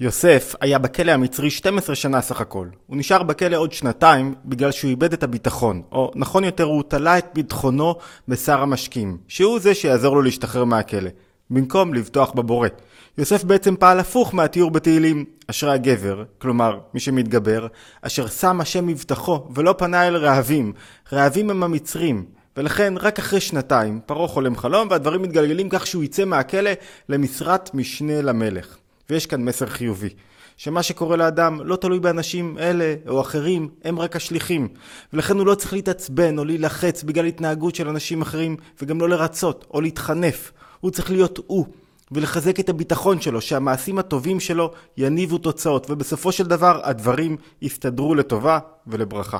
יוסף היה בכלא המצרי 12 שנה סך הכל. הוא נשאר בכלא עוד שנתיים בגלל שהוא איבד את הביטחון, או נכון יותר הוא תלה את ביטחונו בשר המשקים, שהוא זה שיעזור לו להשתחרר מהכלא, במקום לבטוח בבורא. יוסף בעצם פעל הפוך מהתיאור בתהילים, אשרי הגבר, כלומר מי שמתגבר, אשר שם השם מבטחו ולא פנה אל רעבים, רעבים הם המצרים, ולכן רק אחרי שנתיים פרעה חולם חלום והדברים מתגלגלים כך שהוא יצא מהכלא למשרת משנה למלך. ויש כאן מסר חיובי, שמה שקורה לאדם לא תלוי באנשים אלה או אחרים, הם רק השליחים. ולכן הוא לא צריך להתעצבן או להילחץ בגלל התנהגות של אנשים אחרים, וגם לא לרצות או להתחנף. הוא צריך להיות הוא, ולחזק את הביטחון שלו, שהמעשים הטובים שלו יניבו תוצאות, ובסופו של דבר הדברים יסתדרו לטובה ולברכה.